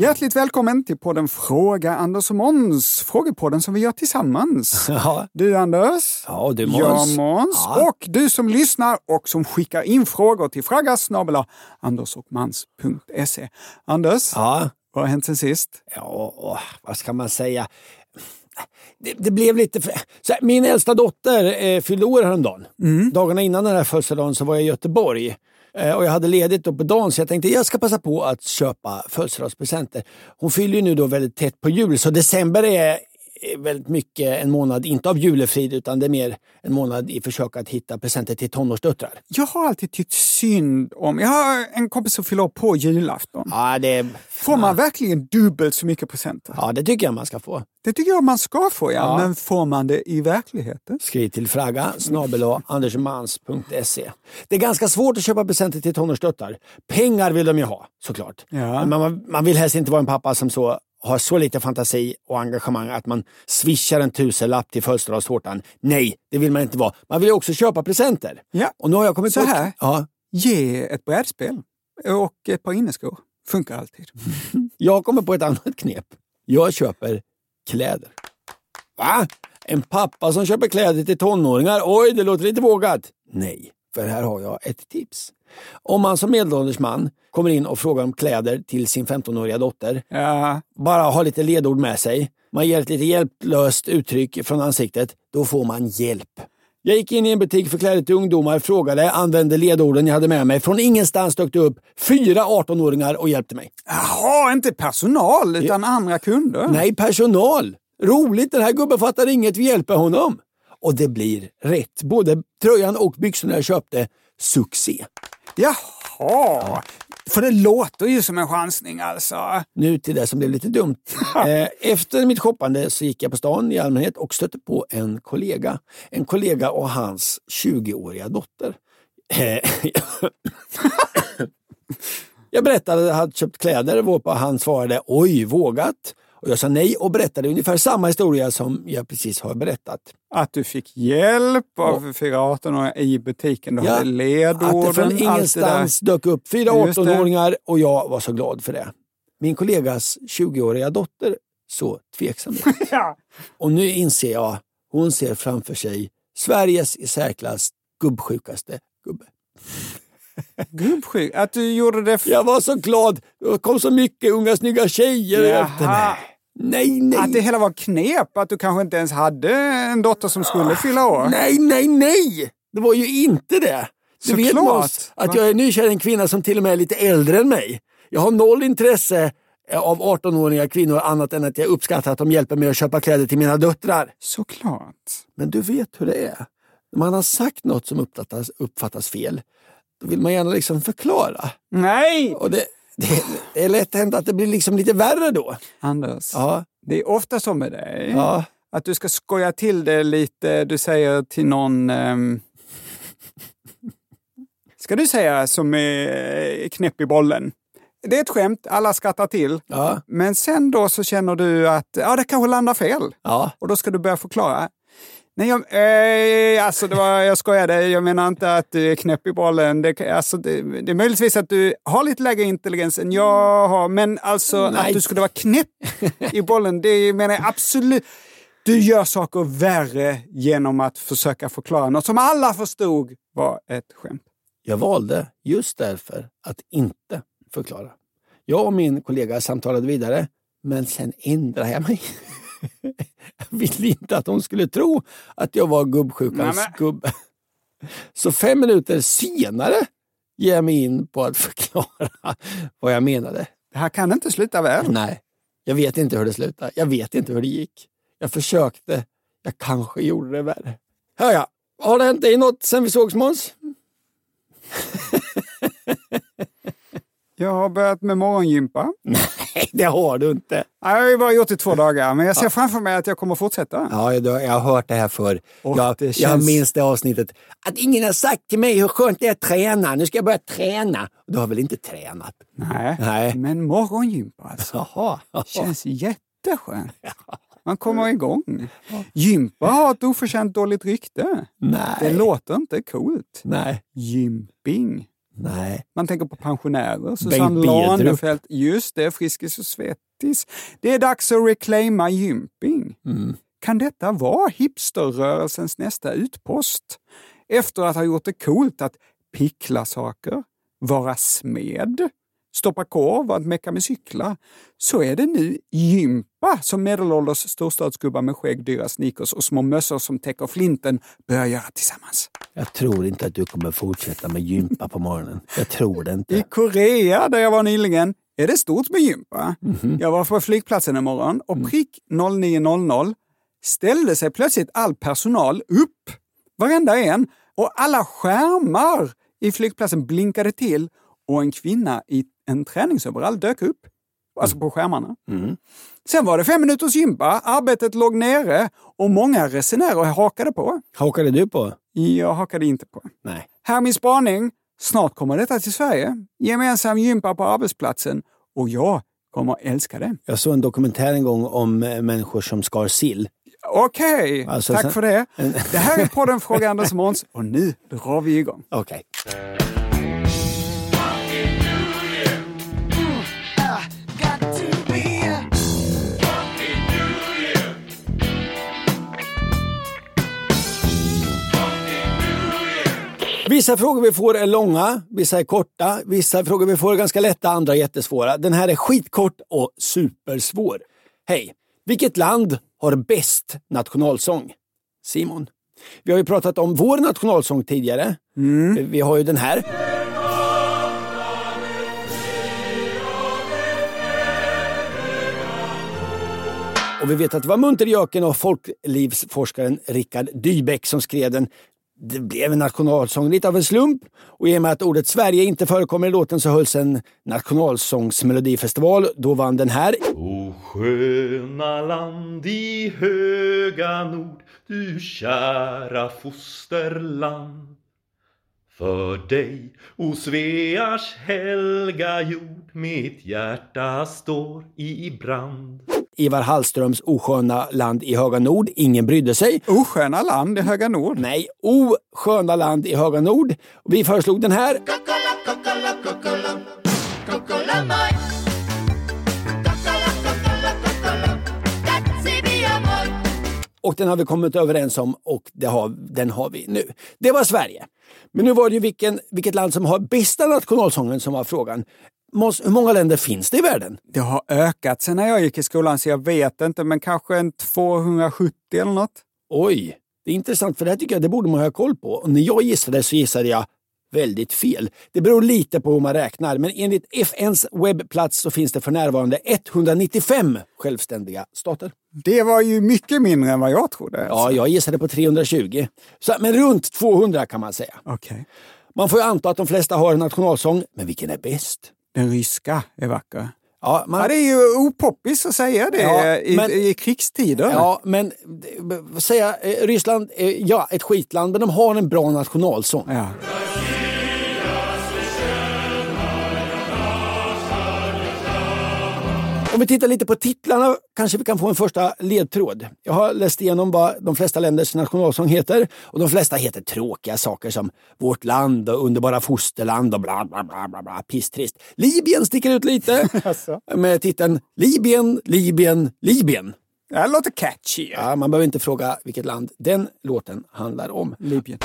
Hjärtligt välkommen till podden Fråga Anders och Måns. Frågepodden som vi gör tillsammans. Ja. Du Anders. Ja, och du, Jag Måns. Måns. Ja. Och du som lyssnar och som skickar in frågor till fraggas andersochmans.se. Anders, Ja. vad har hänt sen sist? Ja, vad ska man säga? Det, det blev lite... För, här, min äldsta dotter eh, fyllde år häromdagen. Dagarna innan den här födelsedagen så var jag i Göteborg. Eh, och jag hade ledigt då på dagen så jag tänkte jag ska passa på att köpa födelsedagspresenter. Hon fyller ju nu då väldigt tätt på jul så december är väldigt mycket en månad, inte av julefrid utan det är mer en månad i försök att hitta presenter till tonårsdöttrar. Jag har alltid tyckt synd om... Jag har en kompis som fyller på julafton. Ja, det, Får man verkligen dubbelt så mycket presenter? ja, det tycker jag man ska få. Det tycker jag man ska få, ja. Ja. Men får man det i verkligheten? Skriv till fragga snabel andersmans.se. Det är ganska svårt att köpa presenter till tonårsdöttrar. Pengar vill de ju ha, såklart. Ja. Men man, man vill helst inte vara en pappa som så har så lite fantasi och engagemang att man swishar en tusenlapp till födelsedagstårtan. Nej, det vill man inte vara. Man vill ju också köpa presenter. Ja. Och nu har jag kommit Så här. Ja, Ge ett brädspel och ett par inneskor. Funkar alltid. jag kommit på ett annat knep. Jag köper kläder. Va? En pappa som köper kläder till tonåringar? Oj, det låter lite vågat. Nej, för här har jag ett tips. Om man som medelålders man kommer in och frågar om kläder till sin 15-åriga dotter, Ja, bara har lite ledord med sig, man ger ett lite hjälplöst uttryck från ansiktet, då får man hjälp. Jag gick in i en butik för kläder till ungdomar, frågade, använde ledorden jag hade med mig. Från ingenstans dök det upp fyra 18-åringar och hjälpte mig. Jaha, inte personal utan andra kunder. Nej, personal. Roligt, den här gubben fattar inget, vi hjälper honom. Och det blir rätt. Både tröjan och byxorna jag köpte, succé. Jaha, för det låter ju som en chansning alltså. Nu till det som blev lite dumt. Eh, Efter mitt shoppande så gick jag på stan i allmänhet och stötte på en kollega. En kollega och hans 20-åriga dotter. Eh, Jag berättade att jag hade köpt kläder varpå han svarade oj, vågat. Och jag sa nej och berättade ungefär samma historia som jag precis har berättat. Att du fick hjälp av fyra 18-åringar i butiken. Du Ja, hade ledorden, Att det från allt det ingenstans dök upp fyra Just det. 18-åringar och jag var så glad för det. Min kollegas 20-åriga dotter så tveksam ut. Ja. Och nu inser jag, hon ser framför sig Sveriges i särklass gubbsjukaste gubbe. Gubbsjuk. Att du gjorde det... För... Jag var så glad. Det kom så mycket unga snygga tjejer efter Jaha. mig. Nej, nej. Att det hela var knep, att du kanske inte ens hade en dotter som skulle fylla år. Nej, nej, nej! Det var ju inte det. Du vet Såklart. Måns, att jag är nykär i en kvinna som till och med är lite äldre än mig. Jag har noll intresse eh, av 18-åriga kvinnor annat än att jag uppskattar att de hjälper mig att köpa kläder till mina döttrar. Såklart. Men du vet hur det är. När man har sagt något som uppfattas, uppfattas fel, då vill man gärna liksom förklara. Nej! Och det, det, det är lätt hänt att det blir liksom lite värre då. Anders, Ja, det är ofta så med dig. ja. Att du ska skoja till det lite. Du säger till någon... ehm, ska du säga som är knäpp i bollen? Det är ett skämt, alla skrattar till. Ja, Men sen då så känner du att ja, det kanske landar fel. ja. Och då ska du börja förklara. Nej, jag, eh, alltså det var, jag skojade. Jag menar inte att du är knäpp i bollen. Det, alltså det, det är möjligtvis att du har lite lägre intelligens än jag har. Men alltså Nej. att du skulle vara knäpp i bollen, det menar jag absolut. Du gör saker värre genom att försöka förklara något som alla förstod var ett skämt. Jag valde just därför att inte förklara. Jag och min kollega samtalade vidare, men sen ändrade jag mig. jag ville inte att hon skulle tro att jag var gubbsjukans gubbe. Så fem minuter senare ger jag mig in på att förklara vad jag menade. Det här kan inte sluta väl. Nej, jag vet inte hur det slutade. Jag vet inte hur det gick. Jag försökte. Jag kanske gjorde det värre. Hör jag. Har det hänt dig något sen vi sågs Måns? Jag har börjat med morgongympa. Nej, det har du inte. Jag har ju bara gjort det två dagar, men jag ser framför mig att jag kommer fortsätta. Ja, jag, har hört det här förr. Och jag, det jag känns- minns det avsnittet. Att ingen har sagt till mig hur skönt det är att träna. Nu ska jag börja träna. Du har väl inte tränat? Nej, Nej. men morgongympa alltså. Jaha. Känns jätteskönt. Man kommer igång. Gympa har ett oförtjänt dåligt rykte. Det Nej. låter inte coolt. Nej. Gymping. Nej. Man tänker på pensionärer. Susanne. Lanefelt. Just det, Friskis och Svettis. Det är dags att reclaima gymping. Mm. Kan detta vara hipsterrörelsens nästa utpost? Efter att ha gjort det coolt att pickla saker, vara smed, stoppa korv och att mecka med cyklar, så är det nu gympa som medelålders storstadsgubbar med skägg, dyra sneakers och små mössor som täcker flinten börjar göra tillsammans. Jag tror inte att du kommer fortsätta med gympa på morgonen. Jag tror det I inte. Korea, där jag var nyligen, är det stort med gympa. Jag var på flygplatsen en morgon och prick 09.00 ställde sig plötsligt all personal upp, varenda en, och alla skärmar i flygplatsen blinkade till och en kvinna i en träningsoverall dök upp. Alltså på skärmarna. Sen var det fem minuters gympa, arbetet låg nere och många resenärer hakade på. Hakade du på? Jag hakade inte på. Nej. Här är min spaning. Snart kommer detta till Sverige. Gemensam gympa på arbetsplatsen. Och jag kommer älska det. Jag såg en dokumentär en gång om eh, människor som skar sill. Okej, Alltså, tack sen- för det. Det här är podden Fråga Anders och Måns och nu drar vi igång. Okej. Vissa frågor vi får är långa, vissa är korta, vissa frågor vi får är ganska lätta, andra jättesvåra. Den här är skitkort och supersvår. Hej! Vilket land har bäst nationalsång? Simon. Vi har ju pratat om vår nationalsång tidigare. Vi har ju den här. Och vi vet att det var Munterjöken och folklivsforskaren Rickard Dybeck som skrev den. Det blev en nationalsång lite av en slump och i och med att ordet Sverige inte förekommer i låten så hölls en nationalsångsmelodifestival. Då vann den här. O sköna land i höga nord, du kära fosterland. För dig, o Sveas helga jord, mitt hjärta står i brand. Ivar Hallströms Osköna land i Höga Nord. Ingen brydde sig. Osköna land i Höga Nord. Nej, O sköna land i Höga Nord. Vi föreslog den här. Och den har vi kommit överens om och det har, den har vi nu. Det var Sverige. Men nu var det ju vilken, vilket land som har bästa nationalsången som var frågan. Måns, hur många länder finns det i världen? Det har ökat sen när jag gick i skolan så jag vet inte, men kanske en 270 eller något. Oj, det är intressant för det här tycker jag det borde man ha koll på. Och när jag gissade så gissade jag väldigt fel. Det beror lite på hur man räknar, men enligt FNs webbplats så finns det för närvarande 195 självständiga stater. Det var ju mycket mindre än vad jag trodde. Ja, jag gissade på 320. Så, men runt 200 kan man säga. Okej. Man får ju anta att de flesta har en nationalsång, men vilken är bäst? Den ryska är vacker. Ja, man, Ja, det är ju opoppis att säga det Ja, i, men- i krigstider. Ja, men eh, säga, eh, Ryssland, eh, ja, ett skitland, men de har en bra nationalsång. Ja. Om vi tittar lite på titlarna kanske vi kan få en första ledtråd. Jag har läst igenom vad de flesta länders nationalsång heter och de flesta heter tråkiga saker som Vårt land och Underbara fosterland och bla bla bla bla, bla pisstrist. Libyen sticker ut lite med titeln Libyen, Libyen, Libyen. Det här låter catchy. Ja, man behöver inte fråga vilket land den låten handlar om. Libyen.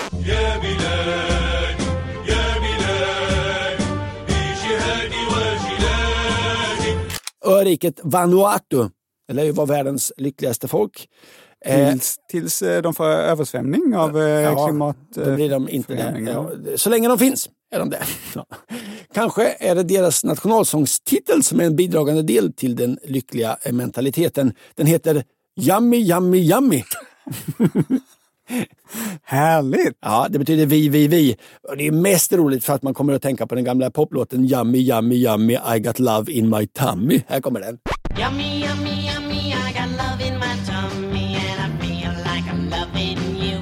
Öriket Vanuatu, det lär ju vara världens lyckligaste folk. Eh, Tills, tills eh, de får översvämning av eh, Ja, klimat... Då blir de inte det. så länge de finns är de det. Ja. Kanske är det deras nationalsångstitel som är en bidragande del till den lyckliga mentaliteten. Den heter Yummy Yummy Yummy. Härligt! Ja, det betyder vi, vi, vi. Och det är mest roligt för att man kommer att tänka på den gamla poplåten Yummy Yummy Yummy I got love in my tummy. Här kommer den. Yummy, yummy, yummy, I got love in my tummy and I feel like I'm loving you.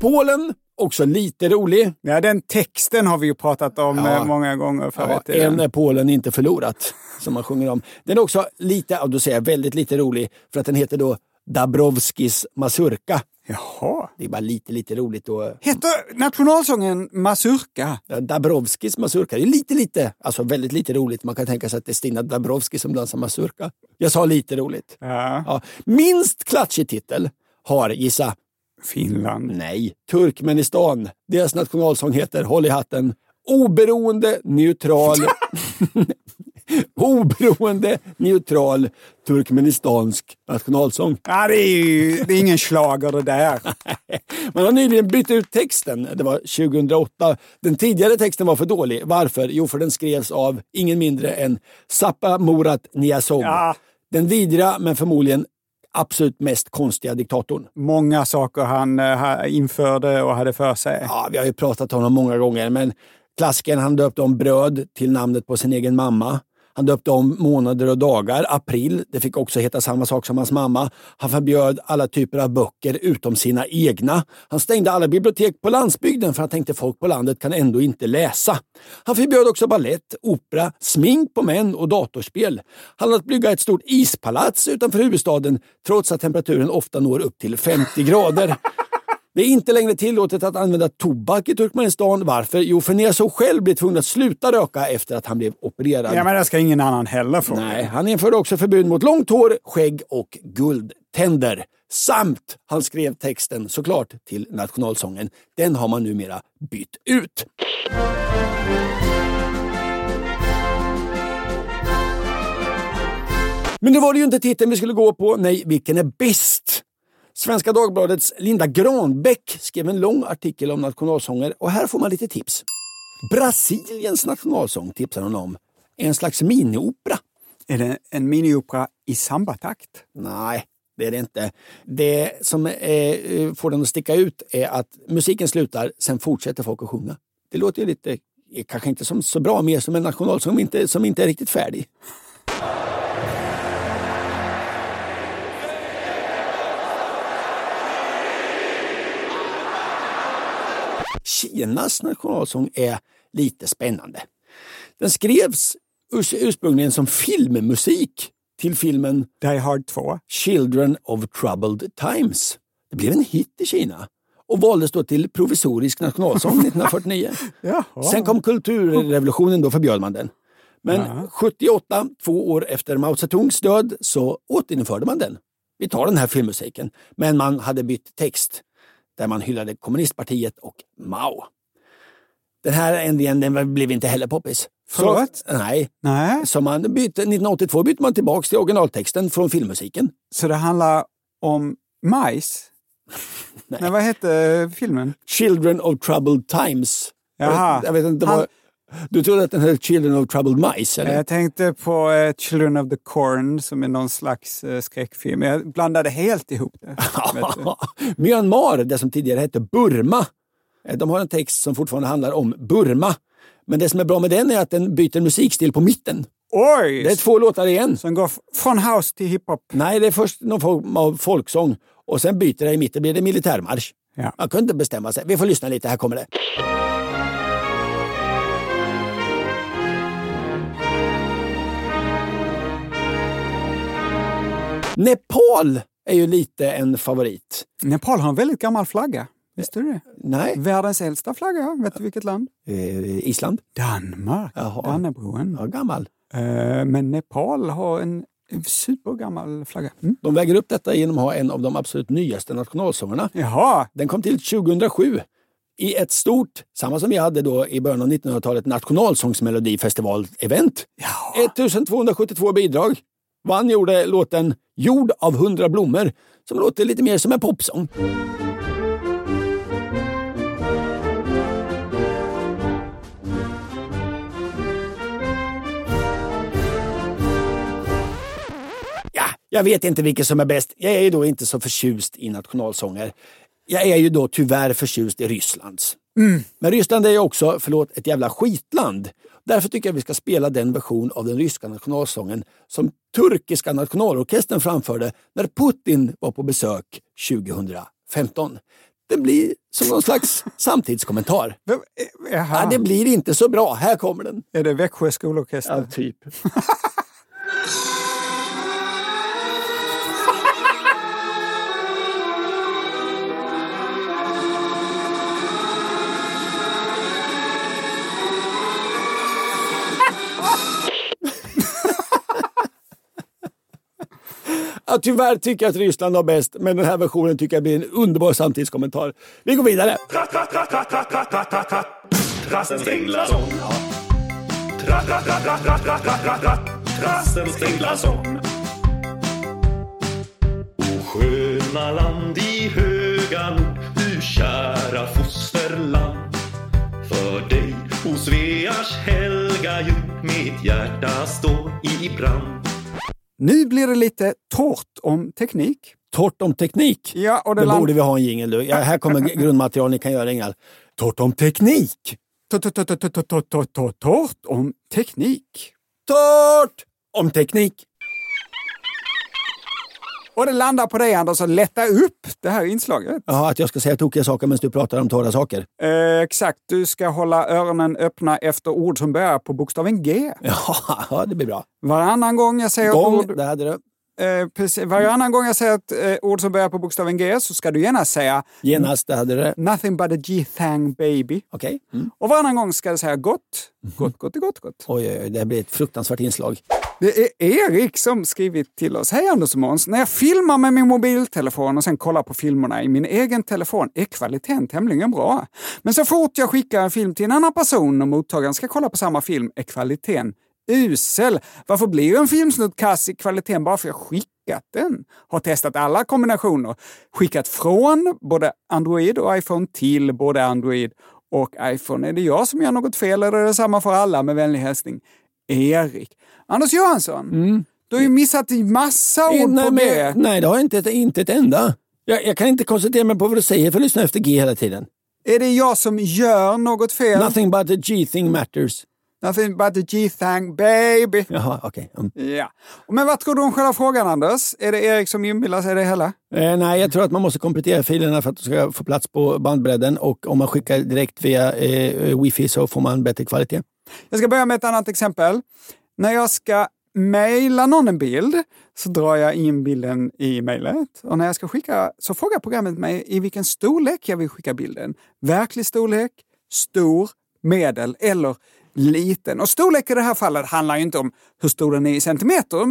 Polen, också lite rolig. Ja, den texten har vi ju pratat om Ja. eh, många gånger förut. Ja, den. än är Polen inte förlorat, som man sjunger om. Den är också lite, och då säger jag väldigt lite rolig, för att den heter då Dabrowskis mazurka. Jaha. Det är bara lite, lite roligt. Och, Heter nationalsången Mazurka? ja, Dabrowskis mazurka, det är lite, lite, alltså väldigt lite roligt. Man kan tänka sig att det är Stina Dabrowski som dansar mazurka. Jag sa lite roligt. Ja. Ja. Minst klatschig titel har, gissa, Finland. nej, Turkmenistan. Deras nationalsång heter, håll i hatten, Oberoende, neutral, oberoende, neutral, turkmenistansk nationalsång. Ja, det är ju det är ingen schlager det där. Man har nyligen bytt ut texten. Det var 2008. Den tidigare texten var för dålig. Varför? Jo, för den skrevs av ingen mindre än Sappa Murat Niazov. Ja. Den vidriga, men förmodligen absolut mest konstiga diktatorn. Många saker han eh, införde och hade för sig. Ja, vi har ju pratat om honom många gånger, men klassikern han döpte om bröd till namnet på sin egen mamma. Han döpte om månader och dagar. April, det fick också heta samma sak som hans mamma. Han förbjöd alla typer av böcker utom sina egna. Han stängde alla bibliotek på landsbygden för han tänkte folk på landet kan ändå inte läsa. Han förbjöd också ballett, opera, smink på män och datorspel. Han lät bygga ett stort ispalats utanför huvudstaden trots att temperaturen ofta når upp till 50 grader. Det är inte längre tillåtet att använda tobak i Turkmenistan. Varför? Jo, för Niazov själv blev tvungen att sluta röka efter att han blev opererad. Ja, men det ska ingen annan heller få. Nej, han införde också förbud mot långt hår, skägg och guldtänder. Samt han skrev texten såklart till nationalsången. Den har man numera bytt ut. Men nu var det ju inte titeln vi skulle gå på. Nej, vilken är bäst? Svenska Dagbladets Linda Granbäck skrev en lång artikel om nationalsånger och här får man lite tips. Brasiliens nationalsång tipsar hon om. En slags miniopera. Är det en miniopera i sambatakt? Nej, det är det inte. Det som eh, får den att sticka ut är att musiken slutar, sen fortsätter folk att sjunga. Det låter ju lite, eh, kanske inte som så bra, mer som en nationalsång som inte, som inte är riktigt färdig. Kinas nationalsång är lite spännande. Den skrevs urs- ursprungligen som filmmusik till filmen Die Hard 2? Children of Troubled Times. Det blev en hit i Kina och valdes då till provisorisk nationalsång 1949. Jaha. Sen kom kulturrevolutionen, då förbjöd man den. Men 78, två år efter Mao Zedongs död, så återinförde man den. Vi tar den här filmmusiken. Men man hade bytt text där man hyllade kommunistpartiet och Mao. Den här ändringen den blev inte heller poppis. Förlåt? Så, nej, Nej, så man bytte, 1982 bytte man tillbaks till originaltexten från filmmusiken. så det handlar om majs? Nej. Nej, vad hette filmen? Children of Troubled Times. Jaha. Jag vet inte Han- vad... Du trodde att den hette Children of Troubled Mice? Eller? Jag tänkte på eh, Children of the Corn som är någon slags eh, skräckfilm. Jag blandade helt ihop det. Myanmar, det som tidigare hette Burma, eh, de har en text som fortfarande handlar om Burma. Men det som är bra med den är att den byter musikstil på mitten. Oj! Det är två låtar igen. Som går från house till hiphop. Nej, det är först någon form av folksång och sen byter det i mitten blir det militärmarsch. Ja. Man kunde inte bestämma sig. Vi får lyssna lite, här kommer det. Nepal är ju lite en favorit. Nepal har en väldigt gammal flagga. Visste du det? Nej, Världens äldsta flagga. Vet du vilket land? eh, Island. Danmark. Jaha. Dannebroen. Ja, gammal. Eh, Men Nepal har en supergammal flagga. Mm. De väger upp detta genom att ha en av de absolut nyaste nationalsångerna. Jaha, Den kom till 2007 i ett stort, samma som vi hade då i början av 1900-talet, nationalsångsmelodifestival-event. 1272 bidrag. Vann gjorde låten Jord av hundra blommor som låter lite mer som en popsång. Ja, jag vet inte vilket som är bäst. Jag är ju då inte så förtjust i nationalsånger. Jag är ju då tyvärr förtjust i Rysslands. Men Ryssland är ju också, förlåt, ett jävla skitland. Därför tycker jag vi ska spela den version av den ryska nationalsången som turkiska nationalorkestern framförde när Putin var på besök 2015. Det blir som någon slags samtidskommentar. Eh. Ja, det blir inte så bra. Här kommer den. är det Växjö skolorkester? Ja, typ. Ja, tyvärr tycker jag att Ryssland har bäst, men den här versionen tycker jag blir en underbar samtidskommentar. Vi går vidare. O sköna land i höga nord, du kära fosterland. För dig, o Svears helga jord, mitt hjärta står i brand. Nu blir det lite torrt om teknik. Torrt om teknik. Ja, och det Det land- borde vi ha en jingel. Ja, här kommer grundmaterial ni kan göra Ingald. Torrt om teknik. Torrt om teknik. Torrt om teknik. Och det landar på dig Anders att lätta upp det här inslaget. Jaha, att jag ska säga tokiga saker medan du pratar om torra saker. Eh, exakt, du ska hålla öronen öppna efter ord som börjar på bokstaven G. Ja, ja, det blir bra. Varannan gång jag säger ett ord, Gång, där hade du. Eh, precis, varannan gång jag säger ett eh, ord som börjar på bokstaven G så ska du gärna säga Genast, där hade det. Nothing but a G-thang baby. Okej. Mm. Och varannan gång ska du säga gott, gott, gott, gott, gott. Oj, oj, oj, det här blir ett fruktansvärt inslag. Det är Erik som skrivit till oss. Hej Anders och Måns. När jag filmar med min mobiltelefon och sen kollar på filmerna i min egen telefon är kvaliteten tämligen bra. Men så fort jag skickar en film till en annan person och mottagaren ska kolla på samma film är kvaliteten usel. Varför blir en filmsnutt kass i kvaliteten bara för att jag skickat den? Har testat alla kombinationer. Skickat från både Android och iPhone till både Android och iPhone. Är det jag som gör något fel eller är det samma för alla? Med vänlig hälsning Erik. Anders Johansson, du har ju missat massa ord Mm. nej, på men- G. nej, det har jag inte, inte ett enda. Jag, jag kan inte koncentrera mig på vad du säger för att lyssna efter G hela tiden. Är det jag som gör något fel? Nothing but the G-thing matters. Nothing but the G-thang baby. Jaha, okej. Mm. Ja. Men vad tror du om själva frågan Anders? Är det Erik som inbillar sig det hela? Eh, nej, jag tror att man måste komplettera filerna för att de ska få plats på bandbredden och om man skickar direkt via eh, wifi så får man bättre kvalitet. Jag ska börja med ett annat exempel. När jag ska mejla någon en bild så drar jag in bilden i mejlet. Och när jag ska skicka så frågar programmet mig i vilken storlek jag vill skicka bilden. Verklig storlek, stor, medel eller liten. Och storlek i det här fallet handlar ju inte om hur stor den är i centimeter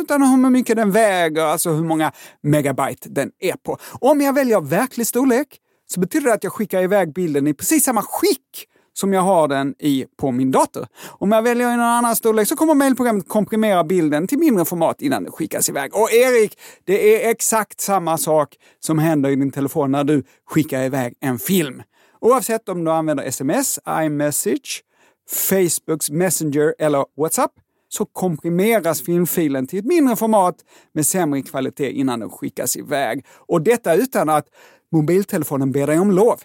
utan om hur mycket den väger, alltså hur många megabyte den är på. Om jag väljer verklig storlek så betyder det att jag skickar iväg bilden i precis samma skick som jag har den i på min dator. Om jag väljer en annan storlek så kommer mejlprogrammet komprimera bilden till mindre format innan den skickas iväg. Och Erik, det är exakt samma sak som händer i din telefon när du skickar iväg en film. Oavsett om du använder sms, iMessage, Facebooks Messenger eller WhatsApp så komprimeras filmfilen till ett mindre format med sämre kvalitet innan den skickas iväg. Och detta utan att mobiltelefonen ber dig om lov.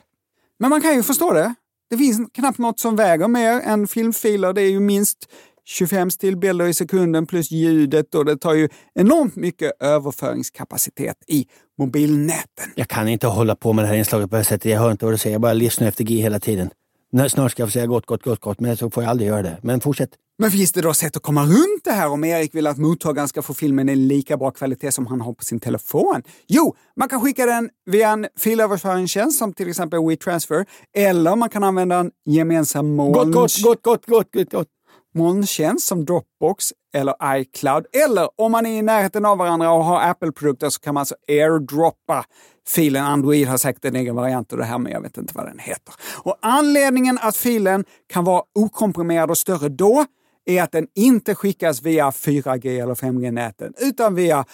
Men man kan ju förstå det. Det finns knappt något som väger mer än filmfiler. Det är ju minst 25 stillbilder i sekunden plus ljudet och det tar ju enormt mycket överföringskapacitet i mobilnäten. Jag kan inte hålla på med det här inslaget på det här sättet. Jag hör inte vad du säger. Jag bara lyssnar efter G hela tiden. Nej, Snart ska jag få säga gott, gott, gott, gott, men så får jag aldrig göra det. Men fortsätt. Men finns det då sätt att komma runt det här om Erik vill att mottagaren ska få filmen i lika bra kvalitet som han har på sin telefon? Jo, man kan skicka den via en filöverföringstjänst som till exempel WeTransfer, eller man kan använda en gemensam moln... Gott, gott, gott, gott, gott, gott, gott. molntjänst som Dropbox eller iCloud. Eller om man är i närheten av varandra och har Apple-produkter så kan man alltså airdroppa filen. Android har säkert en egen variant av det här, men jag vet inte vad den heter. Och anledningen att filen kan vara okomprimerad och större då är att den inte skickas via 4G eller 5G-näten utan via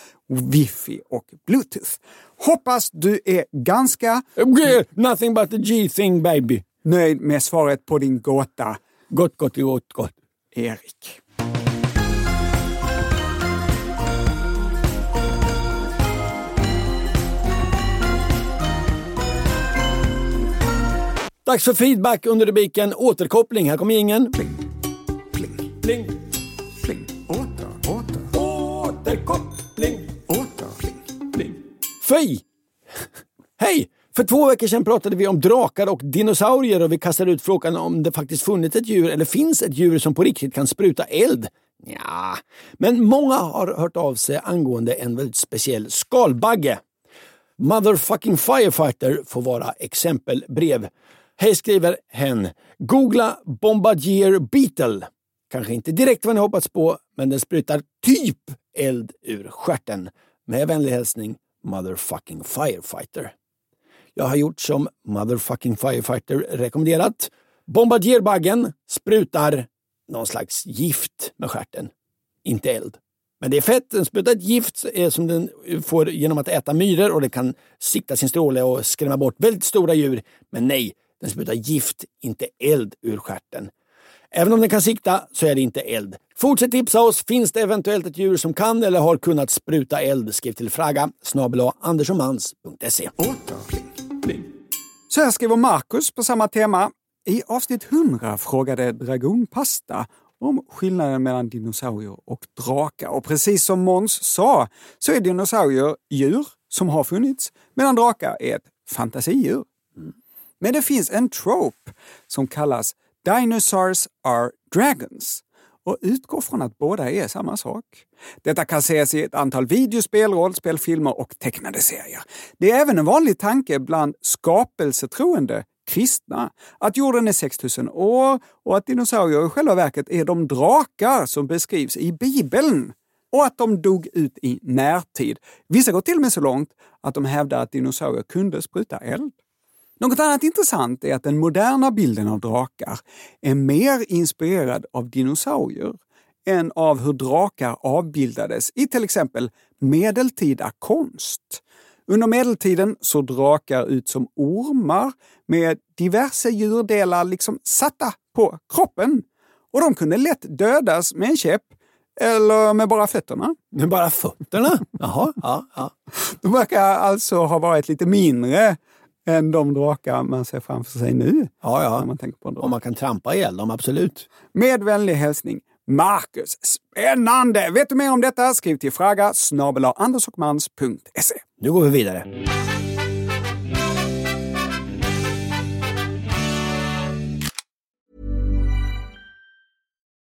wifi och bluetooth. Hoppas du är ganska Nothing but the G-thing baby. nöjd med svaret på din gåta, Gott, gott, gott, gott. Erik. Dags för feedback under rubriken återkoppling. Här kommer ingen. Pling, pling, Pling. pling. Åter, åter, Återkoppling. åter, pling. Pling. Fy! Hej! För två veckor sedan pratade vi om drakar och dinosaurier och vi kastade ut frågan om det faktiskt funnits ett djur eller finns ett djur som på riktigt kan spruta eld. Ja, men många har hört av sig angående en väldigt speciell skalbagge. Motherfucking Firefighter får vara exempelbrev. Hej skriver hen. Googla Bombardier Beetle. Kanske inte direkt vad ni hoppats på, men den sprutar typ eld ur stjärten. Med vänlig hälsning Motherfucking Firefighter. Jag har gjort som Motherfucking Firefighter rekommenderat. Bombardierbaggen sprutar någon slags gift med stjärten. Inte eld. Men det är fett. Den sprutar ett gift som den får genom att äta myror och den kan sikta sin stråle och skrämma bort väldigt stora djur. Men nej, den sprutar gift, inte eld ur stjärten. Även om den kan sikta så är det inte eld. Fortsätt tipsa oss. Finns det eventuellt ett djur som kan eller har kunnat spruta eld? Skriv till fraga snabel andersomans.se. Så här skriver Marcus på samma tema. I avsnitt 100 frågade Dragonpasta om skillnaden mellan dinosaurier och drakar. Och precis som Måns sa så är dinosaurier djur som har funnits medan drakar är ett fantasidjur. Men det finns en trope som kallas Dinosaurs are dragons och utgår från att båda är samma sak. Detta kan ses i ett antal videospel, rollspel, filmer och tecknade serier. Det är även en vanlig tanke bland skapelsetroende kristna att jorden är 6000 år och att dinosaurier i själva verket är de drakar som beskrivs i Bibeln och att de dog ut i närtid. Vissa går till och med så långt att de hävdar att dinosaurier kunde spruta eld. Något annat intressant är att den moderna bilden av drakar är mer inspirerad av dinosaurier än av hur drakar avbildades i till exempel medeltida konst. Under medeltiden såg drakar ut som ormar med diverse djurdelar liksom satta på kroppen. Och de kunde lätt dödas med en käpp eller med bara fötterna. Med bara fötterna? Jaha, ja, ja. De verkar alltså ha varit lite mindre än de drakar man ser framför sig nu. ja, När ja. man tänker på en drak. Man kan trampa ihjäl dem, absolut. Med vänlig hälsning Marcus. Spännande! Vet du mer om detta? Skriv till fraga snabel. Nu går vi vidare.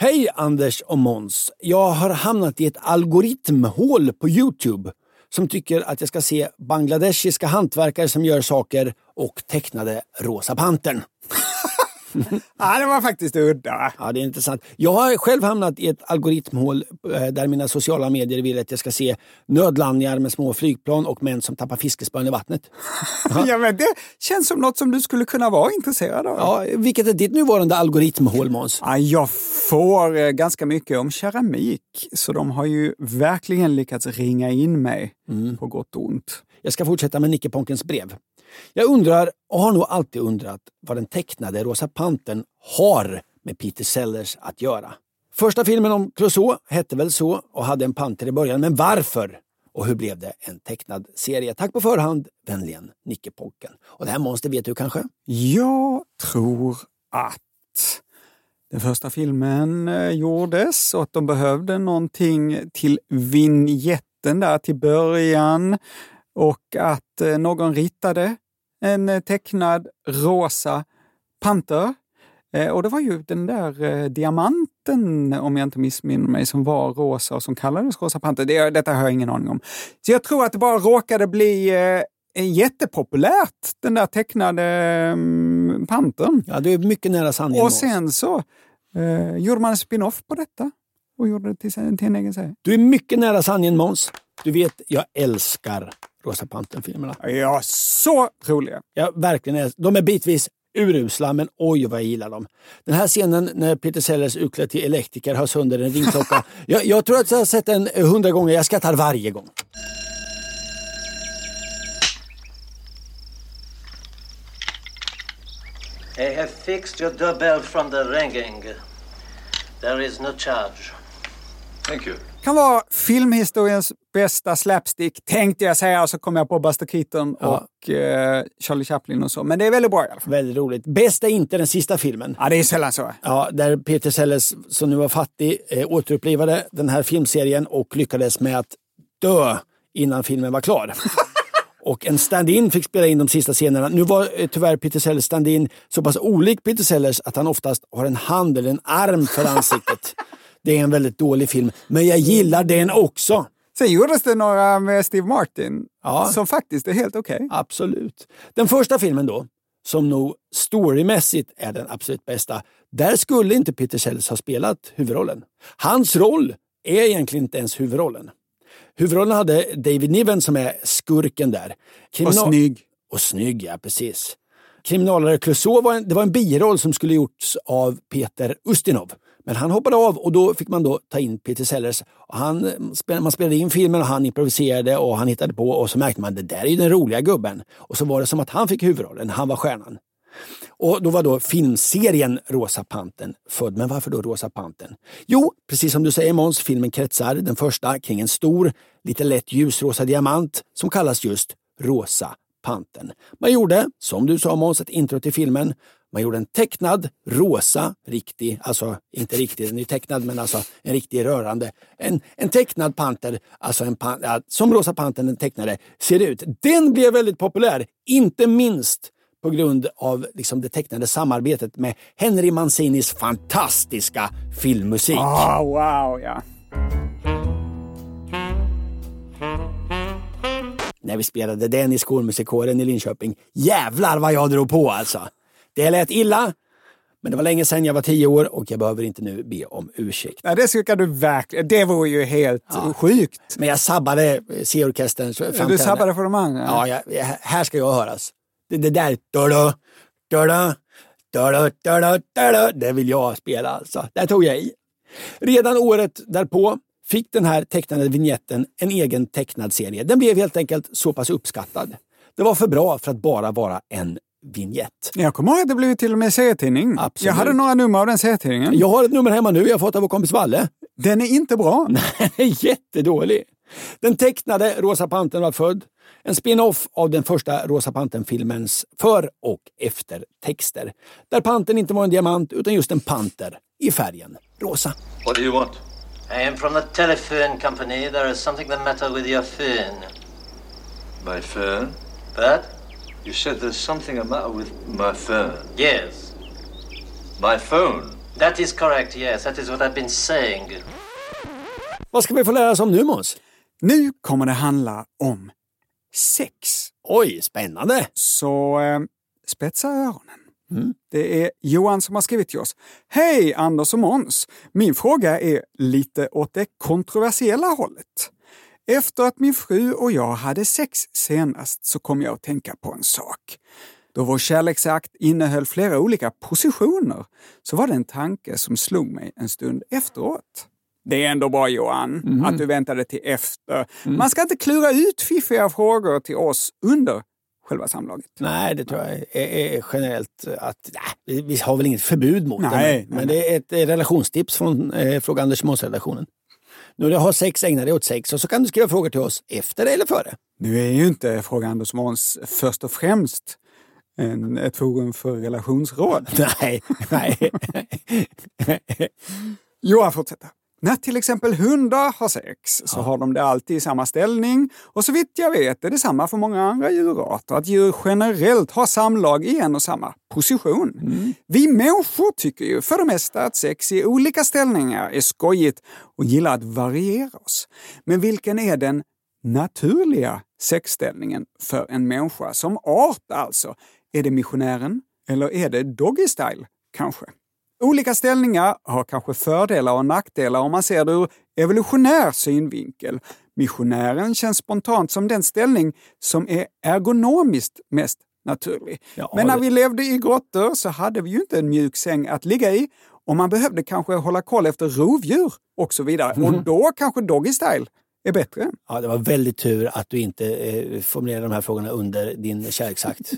Hej Anders och Måns. Jag har hamnat i ett algoritmhål på Youtube som tycker att jag ska se bangladeshiska hantverkare som gör saker och tecknade Rosa Pantern. Ja, det var faktiskt udda. Ja, det är intressant. Jag har själv hamnat i ett algoritmhål eh, där mina sociala medier vill att jag ska se nödlandningar med små flygplan och män som tappar fiskespön i vattnet. Ja. men det känns som något som du skulle kunna vara intresserad av. Ja, vilket är ditt nuvarande algoritmhål, Måns? Ja, jag får eh, ganska mycket om keramik, så de har ju verkligen lyckats ringa in mig på gott och ont. Jag ska fortsätta med Nicke Ponkens brev. Jag undrar, och har nog alltid undrat, vad den tecknade Rosa Pantern har med Peter Sellers att göra. Första filmen om Clouseau hette väl så och hade en panter i början, men varför? Och hur blev det en tecknad serie? Tack på förhand, vänligen Nicke Ponken. Och det här monstret vet du kanske? Jag tror att den första filmen eh, gjordes och att de behövde någonting till vinjetten där till början och att eh, någon ritade en eh, tecknad rosa panter. Eh, Och det var ju den där diamanten, om jag inte missminner mig, som var rosa och som kallades rosa panter. Det, detta har jag ingen aning om. Så jag tror att det bara råkade bli jättepopulärt, den där tecknade mm, pantern. Ja, du är mycket nära sanningen. Och sen så eh, gjorde man en spin-off på detta och gjorde det till, till en egen serie. Du är mycket nära sanningen, Måns. Du vet, jag älskar Rosa Pantern-filmerna. Ja, så roliga! Ja, verkligen. är- De är bitvis urusla, men oj vad jag gillar dem. Den här scenen när Peter Sellers utklädd till elektriker har sönder en ringklocka. jag, jag tror att jag har sett den hundra gånger. Jag skrattar varje gång. I have fixed your doorbell from the ringing. There is no charge. Thank you. Kan vara filmhistoriens bästa slapstick, tänkte jag säga, och så kom jag på Buster Keaton Ja. och eh, Charlie Chaplin och så. Men det är väldigt bra i alla fall. Väldigt roligt. Bäst är inte den sista filmen. Ja, det är sällan så. Ja, där Peter Sellers, som nu var fattig, eh, återupplivade den här filmserien och lyckades med att dö innan filmen var klar. Och en stand-in fick spela in de sista scenerna. Nu var eh, tyvärr Peter Sellers stand-in så pass olik Peter Sellers att han oftast har en hand eller en arm för ansiktet. Det är en väldigt dålig film, men jag gillar den också. Sen gjordes det några med Steve Martin Ja. som faktiskt är helt okej. Absolut. Den första filmen då, som nog storymässigt är den absolut bästa, där skulle inte Peter Sellers ha spelat huvudrollen. Hans roll är egentligen inte ens huvudrollen. Huvudrollen hade David Niven som är skurken där. Och Kriminal- snygg. Och snygg, ja precis. Kriminalare Clouseau var en, det var en biroll som skulle gjorts av Peter Ustinov. Men han hoppade av och då fick man då ta in Peter Sellers. Och han, man spelade in filmen och han improviserade och han hittade på och så märkte man det där är ju den roliga gubben. Och så var det som att han fick huvudrollen, han var stjärnan. Och då var då filmserien Rosa Panten född. Men varför då Rosa Panten? Jo, precis som du säger Måns, filmen kretsar, den första, kring en stor, lite lätt ljusrosa diamant som kallas just Rosa Panten. Man gjorde, som du sa Måns, ett intro till filmen. Man gjorde en tecknad, rosa, riktig, alltså inte riktig, den är tecknad men alltså en riktig rörande. En, en tecknad panter, alltså en pan, ja, som Rosa Pantern den tecknade, ser ut. Den blev väldigt populär, inte minst på grund av liksom, det tecknade samarbetet med Henry Mancinis fantastiska filmmusik. Ah, wow, ja. när vi spelade den i skolmusikkåren i Linköping. Jävlar vad jag drog på alltså! Det lät illa, men det var länge sedan jag var tio år och jag behöver inte nu be om ursäkt. ja det ska du verkligen. Det vore ju helt sjukt. Men jag sabbade C-orkesterns Du framträdande. sabbade för de andra. Ja, jag, här ska jag höras. Det, det där, da-da, da-da, da-da, da-da, da-da, det vill jag spela alltså. Där tog jag i. Redan året därpå fick den här tecknade vignetten en egen tecknad serie. Den blev helt enkelt så pass uppskattad. Det var för bra för att bara vara en vignett. Jag kommer ihåg att det blev till och med serietidning. Absolut. Jag hade några nummer av den serietidningen. Jag har ett nummer hemma nu, jag har fått av vår kompis Valle. Den är inte bra. Den är jättedålig. Den tecknade Rosa Pantern var född. En spin-off av den första Rosa Pantern-filmens för och eftertexter. Där pantern inte var en diamant utan just en panter i färgen rosa. What do you want? I am from the telephone company. There is something the matter with your phone. My phone? But? You said there's something the matter with my phone. Yes. My phone? That is correct, yes. That is what I've been saying. Vad ska vi få lära oss om nu Måns? Nu kommer det handla om sex. Oj, spännande! Så eh, spetsa öronen. Det är Johan som har skrivit till oss. Hej Anders och Måns! Min fråga är lite åt det kontroversiella hållet. Efter att min fru och jag hade sex senast så kom jag att tänka på en sak. Då vår kärleksakt innehöll flera olika positioner så var det en tanke som slog mig en stund efteråt. Det är ändå bra Johan, att du väntade till efter. Man ska inte klura ut fiffiga frågor till oss under själva samlaget. Nej, det tror jag är, är generellt att nej, vi- har väl inget förbud mot det. Nej, Men, nej, det är ett relationstips från eh, Fråga Anders Måns-redaktionen. När du har sex, ägna dig åt sex och så kan du skriva frågor till oss efter eller före. Nu är ju inte Fråga Anders Måns först och främst en, ett forum för relationsråd. Nej, nej. Johan fortsätter. När till exempel hundar har sex så har de det alltid i samma ställning och så vitt jag vet är det samma för många andra djurarter, att djur generellt har samlag i en och samma position. Vi människor tycker ju för det mesta att sex i olika ställningar är skojigt och gillar att variera oss. Men vilken är den naturliga sexställningen för en människa som art alltså? Är det missionären eller är det doggy style kanske? Olika ställningar har kanske fördelar och nackdelar om man ser det ur evolutionär synvinkel. Missionären känns spontant som den ställning som är ergonomiskt mest naturlig. Ja, Men när det- vi levde i grottor så hade vi ju inte en mjuk säng att ligga i och man behövde kanske hålla koll efter rovdjur och så vidare. Och då kanske doggy style är bättre. Ja, det var väldigt tur att du inte eh, formulerade de här frågorna under din kärleksakt.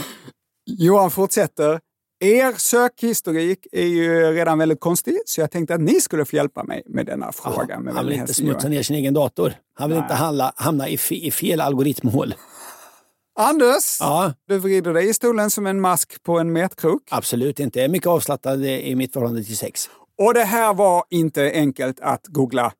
Johan fortsätter. Er sökhistorik är ju redan väldigt konstig, så jag tänkte att ni skulle få hjälpa mig med denna fråga. med Han vill inte smutsa ner sin egen dator. Han vill inte hamna, hamna i, i fel algoritmhål. Anders, Ja, du vrider dig i stolen som en mask på en metkrok. absolut inte. Jag är mycket avslappnad i mitt förhållande till sex. Och det här var inte enkelt att googla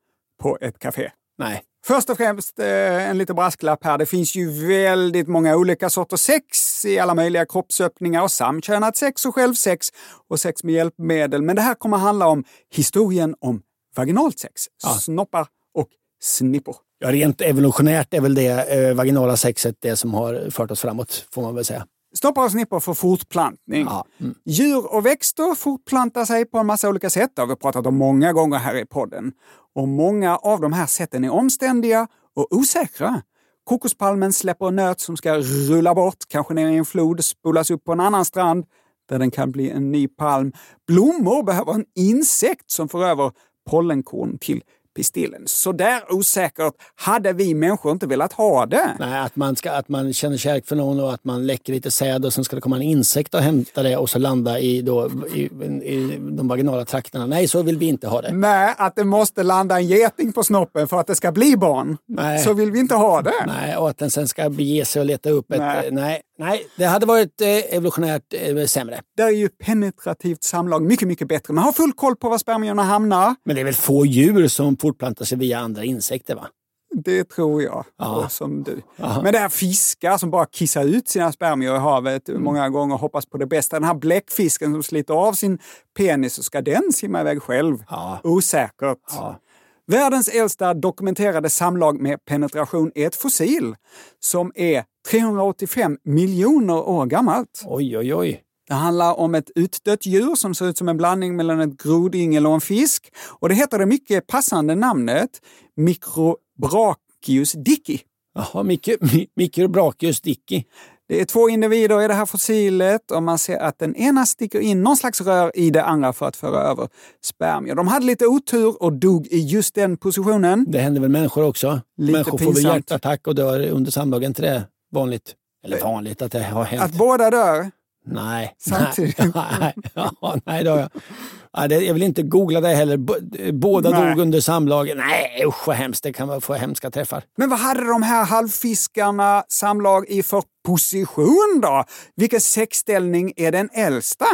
på ett café. Nej. Först och främst eh, en liten brasklapp här. Det finns ju väldigt många olika sorters sex i alla möjliga kroppsöppningar och samkönat sex och självsex och sex med hjälpmedel. Men det här kommer handla om historien om vaginalt sex. Snoppar och snippor. Ja, rent evolutionärt är väl det eh, vaginala sexet det som har fört oss framåt, får man väl säga. Snoppar och snippor för fortplantning. Ja, mm. Djur och växter fortplantar sig på en massa olika sätt. Det har vi pratat om många gånger här i podden. Och många av de här sätten är omständiga och osäkra. Kokospalmen släpper en nöt som ska rulla bort, kanske ner i en flod, spolas upp på en annan strand där den kan bli en ny palm. Blommor behöver en insekt som får över pollenkorn till pistillen. Så där osäkert hade vi människor inte velat ha det. Nej, att man, ska, att man känner kärlek för någon och att man läcker lite säd och sen ska det komma en insekt och hämta det och så landa i, då, i, i de vaginala trakterna. Nej, så vill vi inte ha det. Nej, att det måste landa en geting på snoppen för att det ska bli barn. Nej. Så vill vi inte ha det. Nej, och att den sen ska bege sig och leta upp ett... Nej. Nej, Nej, det hade varit eh, evolutionärt eh, sämre. Där är ju penetrativt samlag mycket, mycket bättre. Man har full koll på var spermierna hamnar. Men det är väl få djur som fortplantar sig via andra insekter va? Det tror jag. Ja. Och som du. Ja. Men det här fiskar som bara kissar ut sina spermier i havet Mm. många gånger och hoppas på det bästa. Den här bläckfisken som sliter av sin penis så ska den simma iväg själv. Ja. Osäkert. Ja. Världens äldsta dokumenterade samlag med penetration är ett fossil som är 385 miljoner år gammalt. Oj, oj, oj. Det handlar om ett utdött djur som ser ut som en blandning mellan ett grodyngel och en fisk. Och det heter det mycket passande namnet Microbrachius dicki. Jaha, Micro- Mi- Microbrachius dicki. Det är två individer i det här fossilet och man ser att den ena sticker in någon slags rör i det andra för att föra över spermier. De hade lite otur och dog i just den positionen. Det händer väl människor också? Lite människor får väl pinsamt. hjärtattack och dör under samlag. Är inte det vanligt? Eller vanligt att det har hänt? Att båda dör. Nej. Samtidigt. Nej, ja, nej det har jag. Ja, det, jag vill inte googla det heller. Båda Nej. dog under samlag. Nej usch vad hemskt. Det kan vara få hemska träffar. Men vad hade de här halvfiskarna samlag i för position då? Vilken sexställning är den äldsta?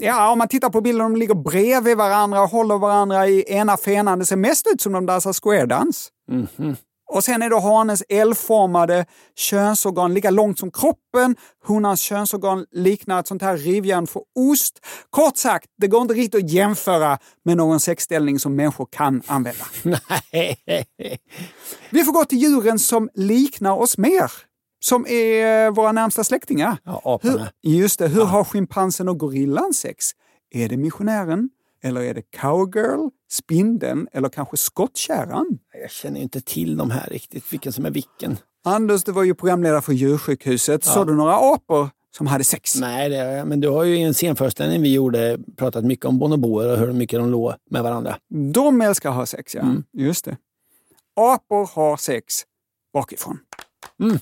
Ja, om man tittar på bilden, de ligger bredvid varandra och håller varandra i ena fenan. Det ser mest ut som de dansar squaredans. Mhm. Och sen är då hanens L-formade könsorgan lika långt som kroppen. Honans könsorgan liknar ett sånt här rivjärn för ost. Kort sagt, det går inte riktigt att jämföra med någon sexställning som människor kan använda. Nej. Vi får gå till djuren som liknar oss mer. Som är våra närmsta släktingar. Ja, Hur, aporna. just det, hur har schimpansen och gorillan sex? Är det missionären? Eller är det cowgirl, spindeln eller kanske skottkärran? Jag känner inte till de här riktigt, vilken som är vilken. Anders, du var ju programledare för djursjukhuset. Såg du några apor som hade sex? Nej, det, men du har ju i en scenföreställning vi gjorde pratat mycket om bonoboer och hur mycket de låg med varandra. De älskar att ha sex, ja. Mm. Just det. Apor har sex bakifrån. Mm.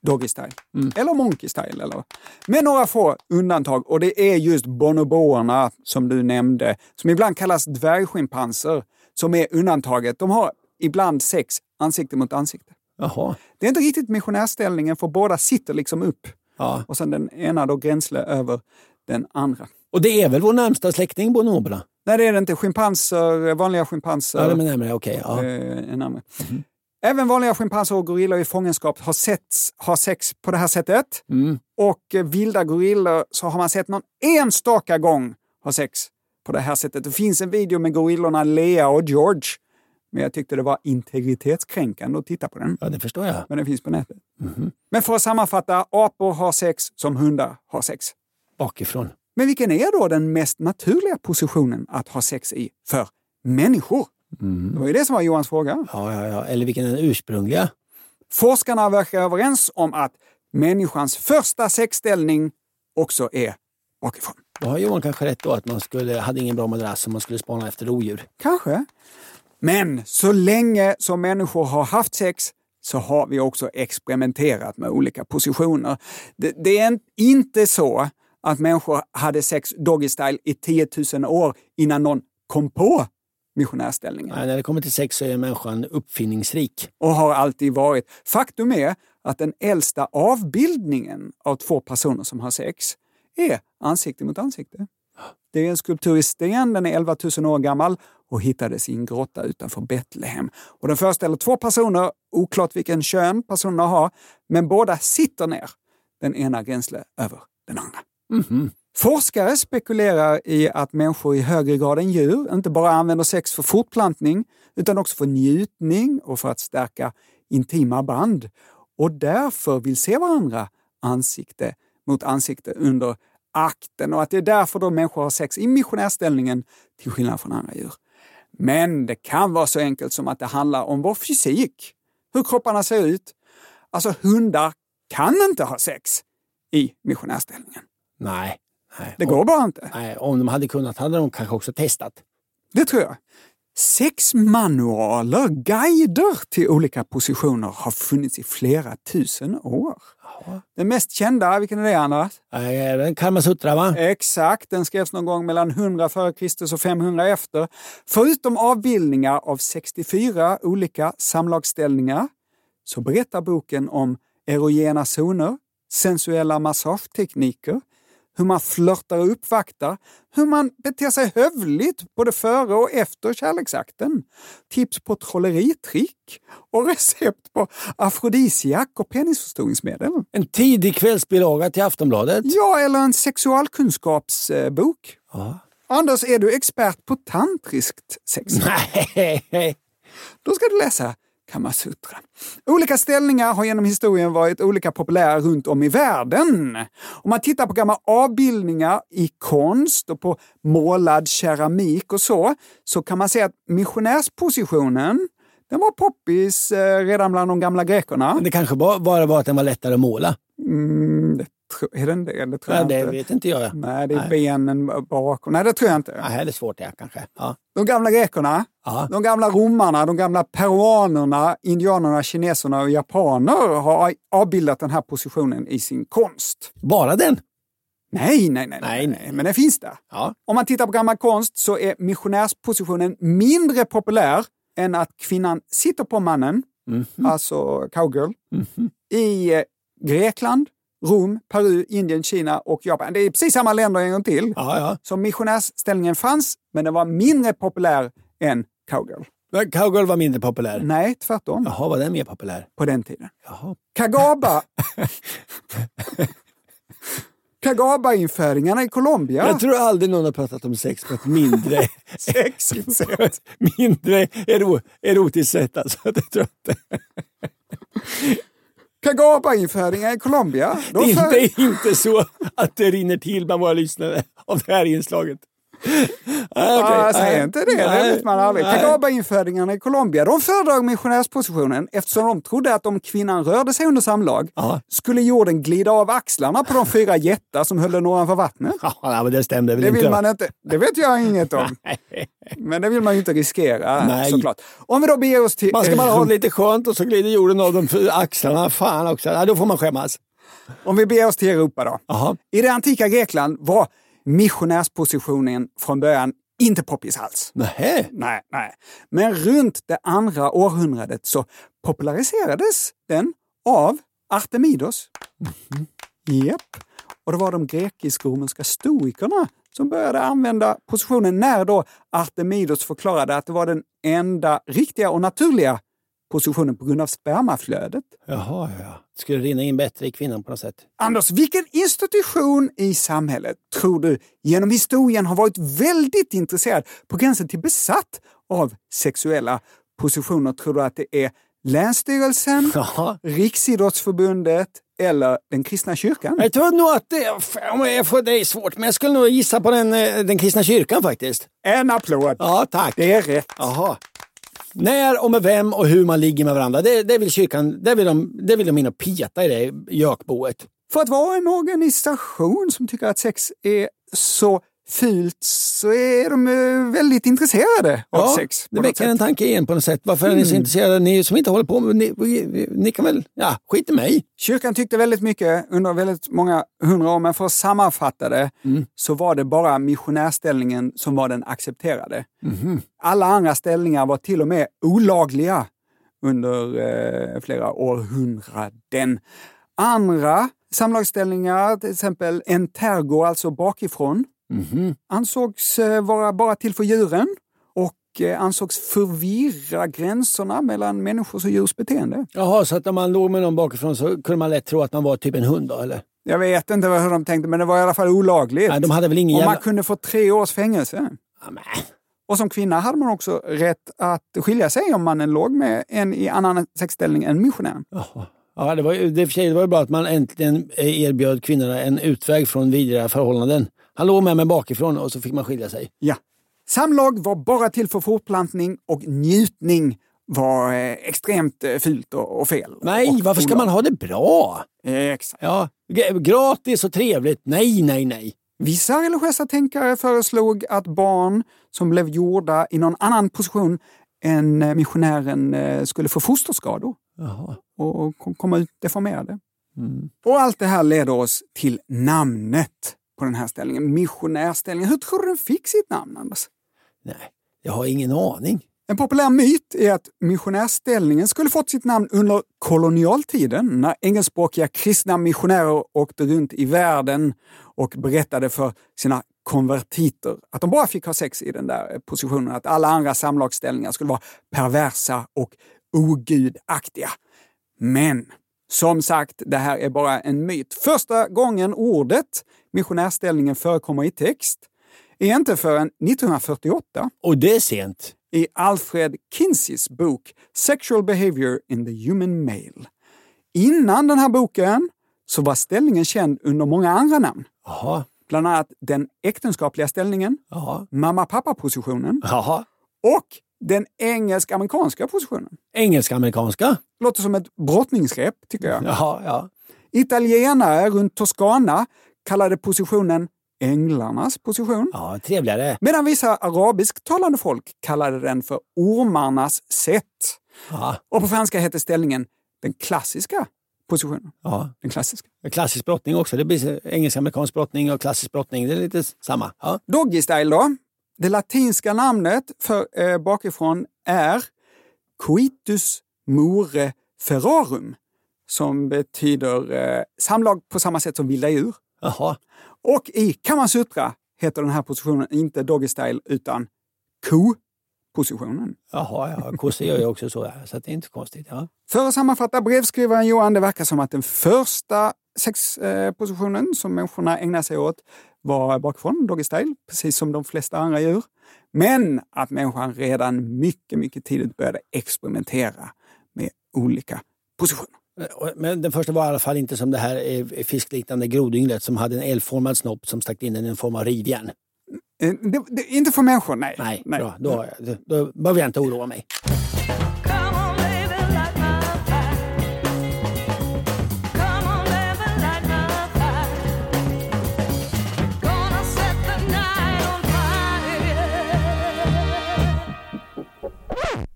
Doggy style. Eller monkey style. Eller. Med några få undantag. Och det är just bonoboerna som du nämnde, som ibland kallas dvärgschimpanser, som är undantaget. De har ibland sex ansikte mot ansikte. Jaha. Det är inte riktigt missionärställningen, för båda sitter liksom upp. Ja. Och sen den ena då gränsle över den andra. Och det är väl vår närmsta släkting, bonoberna? Nej, det är det inte. Schimpanser, vanliga schimpanser. Ja, är närmare. Okej. ja. Är närmare. Även vanliga schimpanser och gorillor i fångenskap har, setts, har sex på det här sättet. Mm. Och eh, vilda gorillor så har man sett någon enstaka gång ha sex på det här sättet. Det finns en video med gorillorna Lea och George. Men jag tyckte det var integritetskränkande att titta på den. ja, det förstår jag. Men den finns på nätet. Men för att sammanfatta, apor har sex som hundar har sex. Bakifrån. Men vilken är då den mest naturliga positionen att ha sex i för människor? Det var ju det som var Johans fråga. Ja, ja, ja. Eller vilken är den ursprungliga? Forskarna verkar överens om att människans första sexställning också är bakifrån. Då har Johan kanske rätt då att man skulle, hade ingen bra madrass om man skulle spana efter rovdjur. Kanske. Men så länge som människor har haft sex så har vi också experimenterat med olika positioner. Det, det är inte så att människor hade sex doggy style i 10 000 år innan någon kom på missionärställningen. Nej, när det kommer till sex så är människan uppfinningsrik. och har alltid varit. Faktum är att den äldsta avbildningen av två personer som har sex är ansikte mot ansikte. Det är en skulptur i sten, den är 11 000 år gammal och hittades i en grotta utanför Betlehem. Och den föreställer två personer, oklart vilken kön personerna har, men båda sitter ner. Den ena gränsle över den andra. Forskare spekulerar i att människor i högre grad än djur inte bara använder sex för fortplantning utan också för njutning och för att stärka intima band. Och därför vill se varandra ansikte mot ansikte under akten och att det är därför då människor har sex i missionärställningen till skillnad från andra djur. Men det kan vara så enkelt som att det handlar om vår fysik, hur kropparna ser ut. Alltså hundar kan inte ha sex i missionärställningen. Nej nej. Det går bara inte. Nej, om de hade kunnat hade de kanske också testat. Det tror jag. Sexmanualer, guider till olika positioner har funnits i flera tusen år. Den mest kända, vilken är det Anders? Nej, Karmasutra va? Exakt, den skrevs någon gång mellan 100 f.Kr. och 500 efter. Förutom avbildningar av 64 olika samlagsställningar så berättar boken om erogena zoner, sensuella massagetekniker, hur man flörtar och uppvaktar, hur man beter sig hövligt både före och efter kärleksakten, tips på trolleritrick och recept på afrodisiak och penisförstoringsmedel. En tidig kvällsbilaga till Aftonbladet. Ja, eller en sexualkunskapsbok. Ja. Anders, är du expert på tantriskt sex? Nej. Då ska du läsa Kamasutra. Olika ställningar har genom historien varit olika populära runt om i världen. Om man tittar på gamla avbildningar i konst och på målad keramik och så, så kan man se att missionärspositionen den var poppis eh, redan bland de gamla grekerna. Men det kanske bara var att den var lättare att måla. Mm, det är den det? Det tror Ja, jag det inte. vet inte jag. Nej, det är Nej. benen bakom. Nej, det tror jag inte. Nej, det är svårt det kanske. Ja. De gamla grekerna, Ja. de gamla romarna, de gamla peruanerna, indianerna, kineserna och japaner har avbildat den här positionen i sin konst. Bara den? Nej, nej, nej, Nej, nej, men den finns där. Ja. Om man tittar på gammal konst så är missionärspositionen mindre populär än att kvinnan sitter på mannen, Mhm. alltså cowgirl, i eh, Grekland, Rom, Peru, Indien, Kina och Japan. Det är precis samma länder en gång till. Ja, ja. Så missionärsställningen fanns, men den var mindre populär än cowgirl. Cowgirl var mindre populär. Nej, tvärtom. Jaha, var den mer populär? På den tiden. Jaha. Kagaba. Kagaba-införingarna i Colombia. Jag tror aldrig någon har pratat om sex på ett mindre, ett mindre ero, erotiskt sätt. Alltså. Det tror jag inte. Kagaba-införingar i Colombia. Det De är, för- det är inte så att det rinner till bland våra lyssnare av det här inslaget. Ah, okej. Ja, säg Nej. inte det, det Nej. vet man aldrig. Kagaba-införingarna i Colombia de föredrog missionärspositionen eftersom de trodde att om kvinnan rörde sig under samlag Ja. skulle jorden glida av axlarna på de fyra jättar som höll den ovanför vattnet. Ja, men det stämde väl Det inte. vill man inte. Det vet jag inget om. Men det vill man ju inte riskera Nej. såklart. Om vi då beger oss till... Man ska bara ha det lite skönt och så glider jorden av de för axlarna. Fan också. Ja, då får man skämmas. Om vi beger oss till Europa då. Jaha. I det antika Grekland var missionärspositionen från början inte poppis alls. Nähä. Nej, nej. Men runt det andra århundradet så populariserades den av Artemidos. Japp. Och det var de grekisk-romerska stoikerna som började använda positionen när då Artemidos förklarade att det var den enda riktiga och naturliga positionen på grund av spermaflödet. Jaha, ja. Det skulle rinna in bättre i kvinnan på något sätt. Anders, vilken institution i samhället tror du genom historien har varit väldigt intresserad, på gränsen till besatt, av sexuella positioner? Tror du att det är Länsstyrelsen, Jaha. Riksidrottsförbundet eller den kristna kyrkan? Jag tror nog att det, jag får, det är svårt, men jag skulle nog gissa på den, eh, den kristna kyrkan faktiskt. En applåd! Ja, tack. Det är rätt. Jaha. När och med vem och hur man ligger med varandra, det, det vill kyrkan, det vill de, det vill de in och peta i det gökboet. För att vara en organisation som tycker att sex är så fult så är de eh, väldigt intresserade av Ja, sex. det väcker en tanke igen på något sätt. Varför är ni så intresserade? Ni som inte håller på med, ni, ni, kan väl, ja, skit i mig. Kyrkan tyckte väldigt mycket under väldigt många hundra år, men för att sammanfatta det så var det bara missionärställningen som var den accepterade. Alla andra ställningar var till och med olagliga under eh, flera århundraden. Andra samlagsställningar, till exempel entergo, alltså bakifrån, ansågs eh, vara bara till för djuren och eh, ansågs förvirra gränserna mellan människors och djurs beteende. Jaha, så att om man låg med någon bakifrån så kunde man lätt tro att man var typ en hund då, eller? Jag vet inte hur de tänkte, men det var i alla fall olagligt. Nej, de hade väl ingen och man kunde få tre års fängelse. Ja, men. Och som kvinna hade man också rätt att skilja sig om mannen låg med en i annan sexställning än missionären. Jaha. Ja, det var ju det, var bra att man äntligen eh, erbjöd kvinnorna en utväg från vidriga förhållanden. Han låg med mig bakifrån och så fick man skilja sig. Ja. Samlag var bara till för fortplantning och njutning var eh, extremt eh, fult och, fel. Nej, och varför ska man ha det bra? olagligt. Exakt. Ja, gratis och trevligt. Nej, nej, nej. Vissa religiösa tänkare föreslog att barn som blev gjorda i någon annan position än eh, missionären eh, skulle få fosterskador Jaha. och kom- komma ut deformerade. Och allt det här leder oss till namnet på den här ställningen, missionärställningen. Hur tror du den fick sitt namn, Anders? Nej, jag har ingen aning. En populär myt är att missionärställningen skulle fått sitt namn under kolonialtiden när engelskspråkiga kristna missionärer åkte runt i världen och berättade för sina konvertiter att de bara fick ha sex i den där positionen, att alla andra samlagsställningar skulle vara perversa och ogudaktiga. Men som sagt, det här är bara en myt. Första gången ordet missionärställningen förekommer i text är inte förrän 1948. Och det är sent. I Alfred Kinseys bok Sexual Behavior in the Human Male. Innan den här boken så var ställningen känd under många andra namn. Jaha. Bland annat den äktenskapliga ställningen, mamma-pappa-positionen och den engelsk-amerikanska positionen. Engelsk-amerikanska? Låter som ett brottningsrep, tycker jag. Jaha, ja. Italienare runt Toscana kallade positionen änglarnas position. Ja, trevligare. Medan vissa arabisktalande folk kallade den för ormarnas sätt. Ja. Och på franska heter ställningen den klassiska positionen. Ja. Den klassiska. Klassisk brottning också. Det blir engelsk-amerikansk brottning och klassisk brottning. Det är lite samma. Ja. Doggy style då. Det latinska namnet för eh, bakifrån är coitus more ferrarum som betyder eh, samlag på samma sätt som vilda djur. Jaha. Och i Kamasutra heter den här positionen inte doggy style utan ko-positionen. Jaha, ja. kossor gör ju också så. Så det är inte konstigt. Ja. För att sammanfatta brevskrivaren Johan, det verkar som att den första sexpositionen som människorna ägnar sig åt var bakifrån, doggy style, precis som de flesta andra djur. Men att människan redan mycket, mycket tidigt började experimentera med olika positioner. Men den första var i alla fall inte som det här eh, fiskliknande grodynglet som hade en L-formad snopp som stack in i en form av rivjärn. Eh, Det, det, inte för människor, nej. Nej, Bra, då, då, då behöver jag inte oroa mig.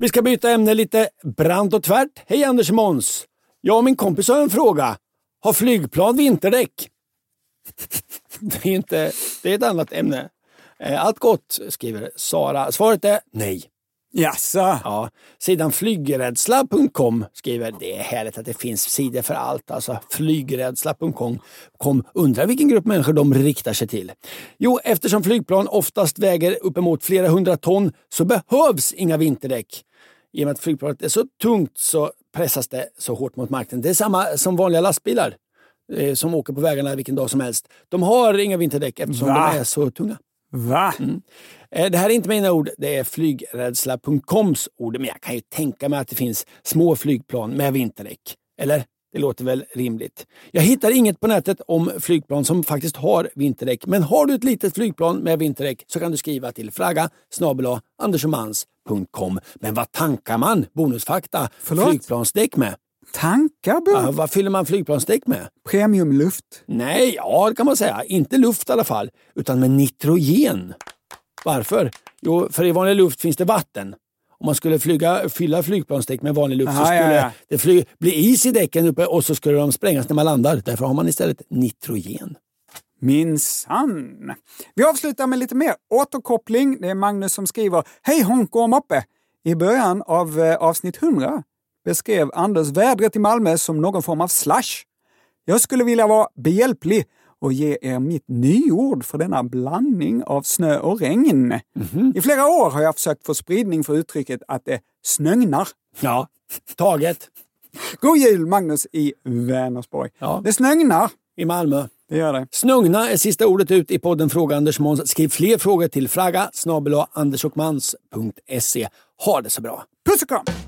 Vi ska byta ämne lite brant och tvärt. Hej Anders Måns! Jag och min kompis har en fråga. Har flygplan vinterdäck? Det är, inte, det är ett annat ämne. Eh, Allt gott, skriver Sara. Svaret är nej. Jaså? Ja. Sidan flygrädsla.com skriver det är härligt att det finns sidor för allt. Alltså flygrädsla.com kom, undrar vilken grupp människor de riktar sig till. Jo, eftersom flygplan oftast väger uppemot flera hundra ton så behövs inga vinterdäck. I och med att flygplanet är så tungt så pressas det så hårt mot marken. Det är samma som vanliga lastbilar eh, som åker på vägarna vilken dag som helst. De har inga vinterdäck eftersom Va? de är så tunga. Va? Eh, Det här är inte mina ord, det är flygrädsla.coms ord. Men jag kan ju tänka mig att det finns små flygplan med vinterdäck. Eller? Det låter väl rimligt. Jag hittar inget på nätet om flygplan som faktiskt har vinterdäck. Men har du ett litet flygplan med vinterdäck så kan du skriva till snabel-a andersomans.com. Men vad tankar man? Bonusfakta. Förlåt? Flygplansdäck med. Tankar? Ja, vad fyller man flygplansdäck med? Premiumluft? Nej, ja det kan man säga. Inte luft i alla fall, utan med nitrogen. Varför? Jo, för i vanlig luft finns det vatten. Om man skulle flyga, fylla flygplansdäck med vanlig luft så Aha, skulle ja, ja. det fly, bli is i däcken uppe och så skulle de sprängas när man landar. Därför har man istället nitrogen. Minsann. Vi avslutar med lite mer återkoppling. Det är Magnus som skriver Hej Honko och Moppe! I början av eh, avsnitt 100 beskrev Anders vädret i Malmö som någon form av slush. Jag skulle vilja vara behjälplig och ge er mitt nyord för denna blandning av snö och regn. I flera år har jag försökt få spridning för uttrycket att det snögnar. Ja, taget. God jul Magnus i Vänersborg. Ja. Det snögnar. I Malmö. Det gör det. Snugna är sista ordet ut i podden Fråga Anders Måns. Skriv fler frågor till snabel-a andersochmans.se. Ha det så bra! Puss och kram!